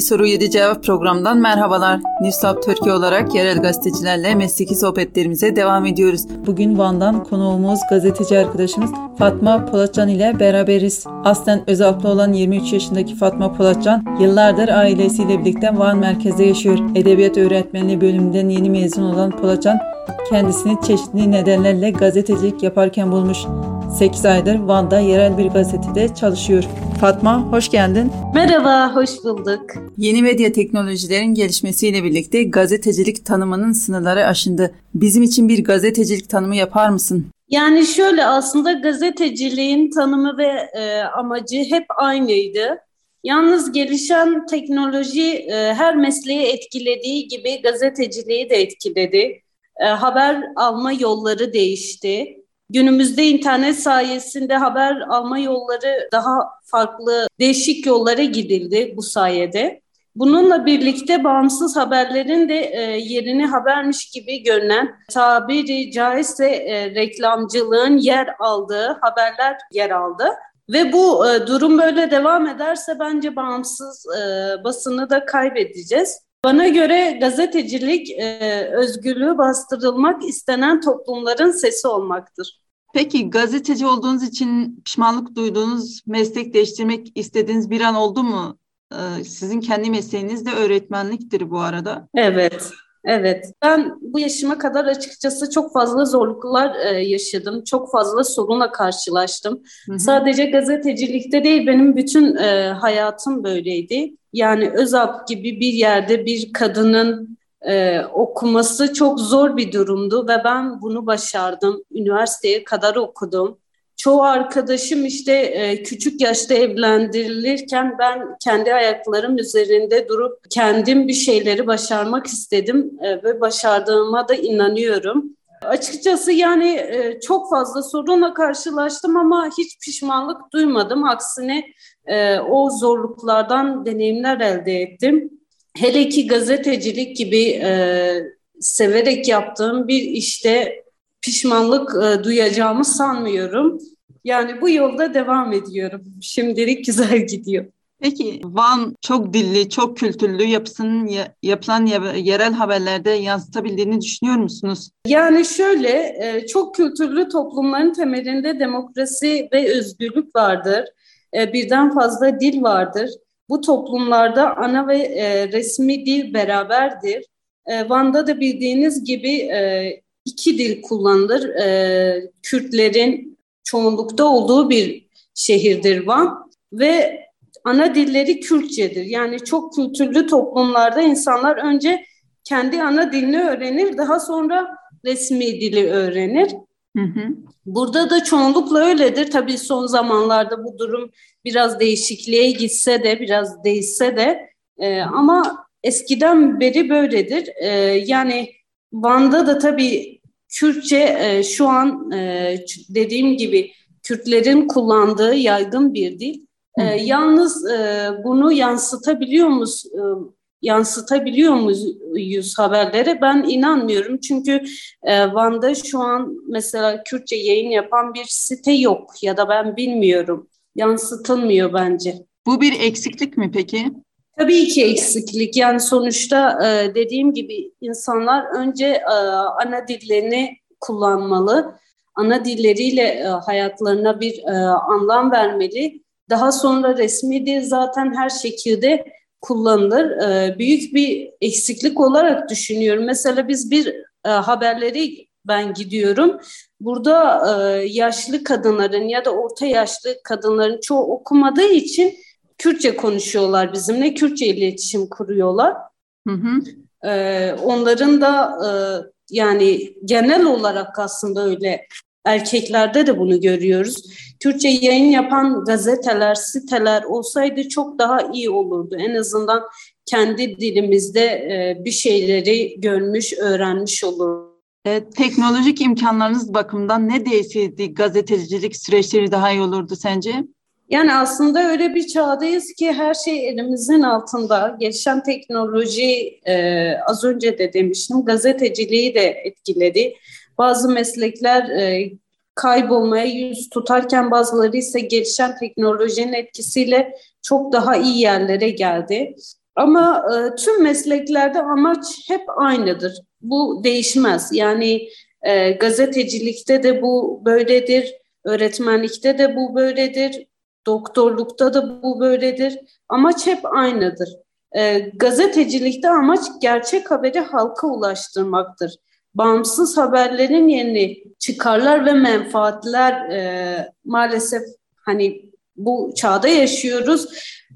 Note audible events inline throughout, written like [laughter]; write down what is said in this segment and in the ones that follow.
7 soru 7 cevap programdan merhabalar. Newstop Türkiye olarak yerel gazetecilerle mesleki sohbetlerimize devam ediyoruz. Bugün Van'dan konuğumuz gazeteci arkadaşımız Fatma Polatcan ile beraberiz. Aslen Özalplı olan 23 yaşındaki Fatma Polatcan yıllardır ailesiyle birlikte Van merkezde yaşıyor. Edebiyat öğretmenliği bölümünden yeni mezun olan Polatcan kendisini çeşitli nedenlerle gazetecilik yaparken bulmuş. 8 aydır Van'da yerel bir gazetede çalışıyor. Fatma hoş geldin. Merhaba, hoş bulduk. Yeni medya teknolojilerin gelişmesiyle birlikte gazetecilik tanımının sınırları aşındı. Bizim için bir gazetecilik tanımı yapar mısın? Yani şöyle aslında gazeteciliğin tanımı ve e, amacı hep aynıydı. Yalnız gelişen teknoloji e, her mesleği etkilediği gibi gazeteciliği de etkiledi. E, haber alma yolları değişti. Günümüzde internet sayesinde haber alma yolları daha farklı, değişik yollara gidildi bu sayede. Bununla birlikte bağımsız haberlerin de e, yerini habermiş gibi görünen tabiri caizse e, reklamcılığın yer aldığı haberler yer aldı. Ve bu e, durum böyle devam ederse bence bağımsız e, basını da kaybedeceğiz. Bana göre gazetecilik özgürlüğü bastırılmak istenen toplumların sesi olmaktır. Peki gazeteci olduğunuz için pişmanlık duyduğunuz, meslek değiştirmek istediğiniz bir an oldu mu? Ee, sizin kendi mesleğiniz de öğretmenliktir bu arada. Evet. Evet, ben bu yaşıma kadar açıkçası çok fazla zorluklar e, yaşadım. Çok fazla sorunla karşılaştım. Hı hı. Sadece gazetecilikte değil, benim bütün e, hayatım böyleydi. Yani Özap gibi bir yerde bir kadının e, okuması çok zor bir durumdu ve ben bunu başardım. Üniversiteye kadar okudum. Çoğu arkadaşım işte e, küçük yaşta evlendirilirken ben kendi ayaklarım üzerinde durup kendim bir şeyleri başarmak istedim e, ve başardığıma da inanıyorum. Açıkçası yani e, çok fazla sorunla karşılaştım ama hiç pişmanlık duymadım. Aksine e, o zorluklardan deneyimler elde ettim. Hele ki gazetecilik gibi e, severek yaptığım bir işte pişmanlık e, duyacağımı sanmıyorum. Yani bu yolda devam ediyorum. Şimdilik güzel [laughs] gidiyor. Peki Van çok dilli, çok kültürlü yapısının yapılan yerel haberlerde yansıtabildiğini düşünüyor musunuz? Yani şöyle, e, çok kültürlü toplumların temelinde demokrasi ve özgürlük vardır. E, birden fazla dil vardır. Bu toplumlarda ana ve e, resmi dil beraberdir. Van'da da bildiğiniz gibi iki dil kullanılır. Kürtlerin çoğunlukta olduğu bir şehirdir Van ve ana dilleri Kürtçedir. Yani çok kültürlü toplumlarda insanlar önce kendi ana dilini öğrenir, daha sonra resmi dili öğrenir. Hı hı. Burada da çoğunlukla öyledir. Tabii son zamanlarda bu durum biraz değişikliğe gitse de, biraz değişse de e, ama eskiden beri böyledir. E, yani Van'da da tabii Kürtçe e, şu an e, dediğim gibi Kürtlerin kullandığı yaygın bir dil. E, yalnız e, bunu yansıtabiliyor muyuz? E, yansıtabiliyor muyuz haberlere? Ben inanmıyorum. Çünkü e, Van'da şu an mesela Kürtçe yayın yapan bir site yok ya da ben bilmiyorum. Yansıtılmıyor bence. Bu bir eksiklik mi peki? Tabii ki eksiklik. Yani sonuçta e, dediğim gibi insanlar önce e, ana dillerini kullanmalı. Ana dilleriyle e, hayatlarına bir e, anlam vermeli. Daha sonra resmi dil zaten her şekilde kullanılır. E, büyük bir eksiklik olarak düşünüyorum. Mesela biz bir e, haberleri ben gidiyorum. Burada e, yaşlı kadınların ya da orta yaşlı kadınların çoğu okumadığı için Kürtçe konuşuyorlar bizimle. Kürtçe iletişim kuruyorlar. Hı hı. E, onların da e, yani genel olarak aslında öyle erkeklerde de bunu görüyoruz. Türkçe yayın yapan gazeteler, siteler olsaydı çok daha iyi olurdu. En azından kendi dilimizde e, bir şeyleri görmüş, öğrenmiş olurdu. E, teknolojik imkanlarınız bakımından ne değişseydi gazetecilik süreçleri daha iyi olurdu sence? Yani aslında öyle bir çağdayız ki her şey elimizin altında. Gelişen teknoloji e, az önce de demiştim gazeteciliği de etkiledi. Bazı meslekler e, kaybolmaya yüz tutarken bazıları ise gelişen teknolojinin etkisiyle çok daha iyi yerlere geldi. Ama e, tüm mesleklerde amaç hep aynıdır. Bu değişmez. Yani e, gazetecilikte de bu böyledir, öğretmenlikte de bu böyledir, doktorlukta da bu böyledir. Amaç hep aynıdır. E, gazetecilikte amaç gerçek haberi halka ulaştırmaktır. Bağımsız haberlerin yerini çıkarlar ve menfaatler e, maalesef hani bu çağda yaşıyoruz.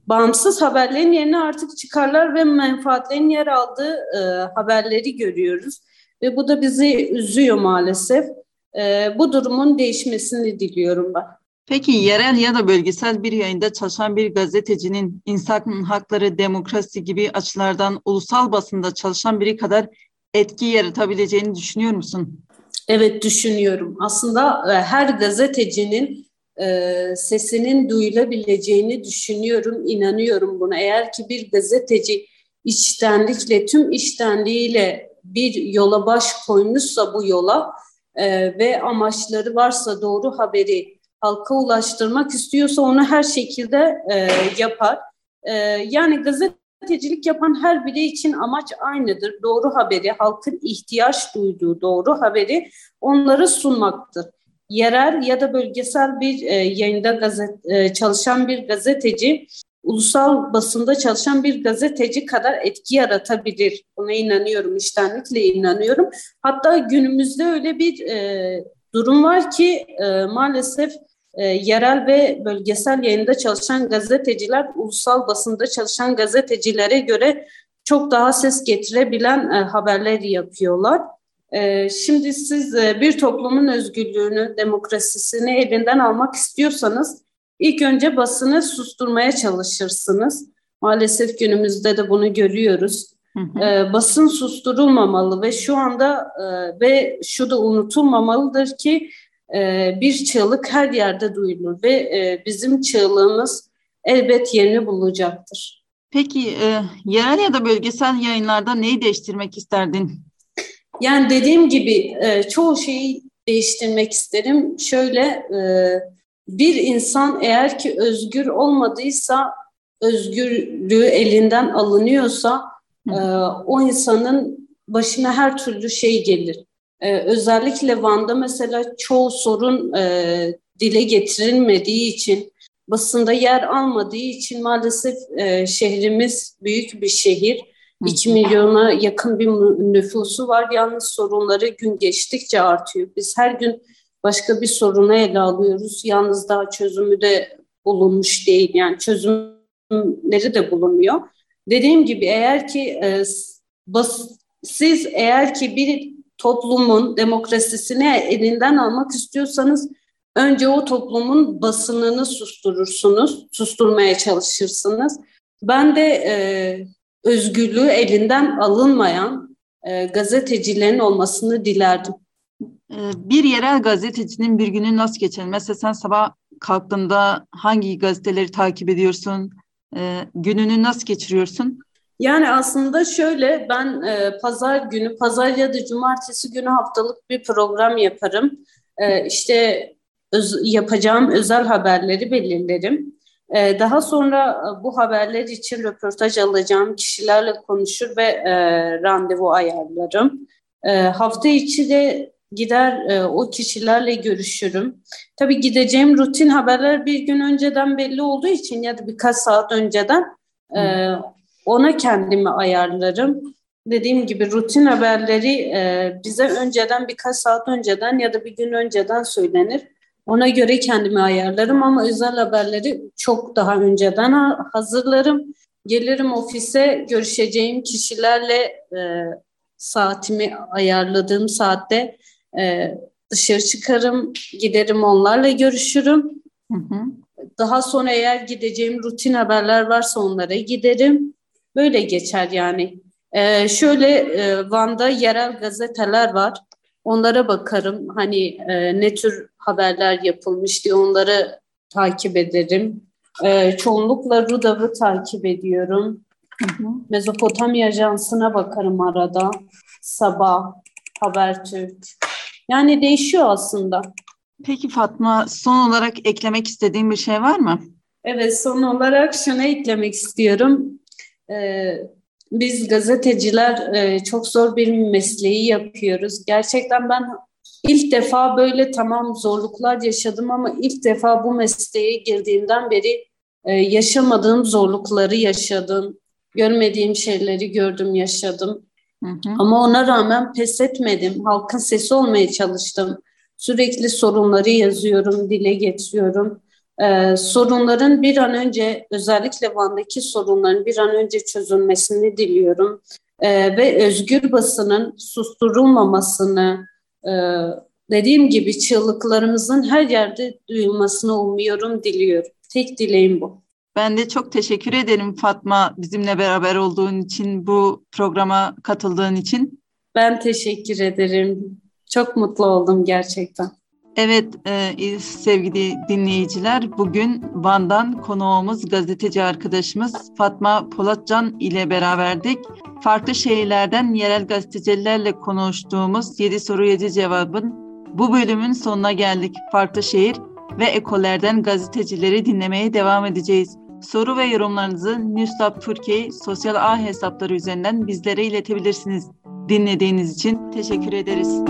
Bağımsız haberlerin yerine artık çıkarlar ve menfaatlerin yer aldığı e, haberleri görüyoruz. Ve bu da bizi üzüyor maalesef. E, bu durumun değişmesini diliyorum ben. Peki yerel ya da bölgesel bir yayında çalışan bir gazetecinin insan hakları, demokrasi gibi açılardan ulusal basında çalışan biri kadar etki yaratabileceğini düşünüyor musun? Evet düşünüyorum. Aslında e, her gazetecinin e, sesinin duyulabileceğini düşünüyorum, inanıyorum buna. Eğer ki bir gazeteci içtenlikle, tüm içtenliğiyle bir yola baş koymuşsa bu yola e, ve amaçları varsa doğru haberi halka ulaştırmak istiyorsa onu her şekilde yapar. Yani gazetecilik yapan her biri için amaç aynıdır. Doğru haberi, halkın ihtiyaç duyduğu doğru haberi onlara sunmaktır. Yerel ya da bölgesel bir e, yayında gazet, e, çalışan bir gazeteci ulusal basında çalışan bir gazeteci kadar etki yaratabilir. Buna inanıyorum, iştenlikle inanıyorum. Hatta günümüzde öyle bir e, durum var ki e, maalesef e, yerel ve bölgesel yayında çalışan gazeteciler ulusal basında çalışan gazetecilere göre çok daha ses getirebilen e, haberler yapıyorlar. E, şimdi siz e, bir toplumun özgürlüğünü, demokrasisini elinden almak istiyorsanız ilk önce basını susturmaya çalışırsınız. Maalesef günümüzde de bunu görüyoruz. Hı hı. E, basın susturulmamalı ve şu anda e, ve şu da unutulmamalıdır ki bir çığlık her yerde duyulur ve e, bizim çığlığımız elbet yerini bulacaktır. Peki e, yerel ya da bölgesel yayınlarda neyi değiştirmek isterdin? Yani dediğim gibi e, çoğu şeyi değiştirmek isterim. Şöyle e, bir insan eğer ki özgür olmadıysa, özgürlüğü elinden alınıyorsa e, o insanın başına her türlü şey gelir. Ee, özellikle Van'da mesela çoğu sorun e, dile getirilmediği için, basında yer almadığı için maalesef e, şehrimiz büyük bir şehir. 2 milyona yakın bir nüfusu var. Yalnız sorunları gün geçtikçe artıyor. Biz her gün başka bir sorunu ele alıyoruz. Yalnız daha çözümü de bulunmuş değil. Yani çözümleri de bulunmuyor. Dediğim gibi eğer ki e, bas, siz eğer ki bir toplumun demokrasisini elinden almak istiyorsanız önce o toplumun basınını susturursunuz, susturmaya çalışırsınız. Ben de e, özgürlüğü elinden alınmayan e, gazetecilerin olmasını dilerdim. E, bir yerel gazetecinin bir günü nasıl geçer? Mesela sen sabah kalktığında hangi gazeteleri takip ediyorsun? E, gününü nasıl geçiriyorsun? Yani aslında şöyle ben e, pazar günü, pazar ya da cumartesi günü haftalık bir program yaparım. E, işte öz, yapacağım özel haberleri belirlerim. E, daha sonra e, bu haberler için röportaj alacağım kişilerle konuşur ve e, randevu ayarlarım. E, hafta içi de gider e, o kişilerle görüşürüm. Tabii gideceğim rutin haberler bir gün önceden belli olduğu için ya da birkaç saat önceden e, ona kendimi ayarlarım. Dediğim gibi rutin haberleri e, bize önceden birkaç saat önceden ya da bir gün önceden söylenir. Ona göre kendimi ayarlarım ama özel haberleri çok daha önceden hazırlarım. Gelirim ofise görüşeceğim kişilerle e, saatimi ayarladığım saatte e, dışarı çıkarım, giderim onlarla görüşürüm. Hı hı. Daha sonra eğer gideceğim rutin haberler varsa onlara giderim. Böyle geçer yani. Ee, şöyle e, Van'da yerel gazeteler var. Onlara bakarım. Hani e, ne tür haberler yapılmış diye onları takip ederim. E, çoğunlukla Rudav'ı takip ediyorum. Hı hı. Mezopotamya Ajansı'na bakarım arada. Sabah, Habertürk. Yani değişiyor aslında. Peki Fatma son olarak eklemek istediğin bir şey var mı? Evet son olarak şunu eklemek istiyorum. E, biz gazeteciler e, çok zor bir mesleği yapıyoruz. Gerçekten ben ilk defa böyle tamam zorluklar yaşadım ama ilk defa bu mesleğe girdiğimden beri e, yaşamadığım zorlukları yaşadım. Görmediğim şeyleri gördüm, yaşadım. Hı hı. Ama ona rağmen pes etmedim. Halkın sesi olmaya çalıştım. Sürekli sorunları yazıyorum, dile getiriyorum. Ee, sorunların bir an önce özellikle Van'daki sorunların bir an önce çözülmesini diliyorum. Ee, ve özgür basının susturulmamasını e, dediğim gibi çığlıklarımızın her yerde duyulmasını umuyorum, diliyorum. Tek dileğim bu. Ben de çok teşekkür ederim Fatma bizimle beraber olduğun için, bu programa katıldığın için. Ben teşekkür ederim. Çok mutlu oldum gerçekten. Evet e, sevgili dinleyiciler bugün Van'dan konuğumuz gazeteci arkadaşımız Fatma Polatcan ile beraberdik. Farklı şehirlerden yerel gazetecilerle konuştuğumuz 7 soru 7 cevabın bu bölümün sonuna geldik. Farklı şehir ve ekollerden gazetecileri dinlemeye devam edeceğiz. Soru ve yorumlarınızı Newslab Türkiye sosyal ağ hesapları üzerinden bizlere iletebilirsiniz. Dinlediğiniz için teşekkür ederiz.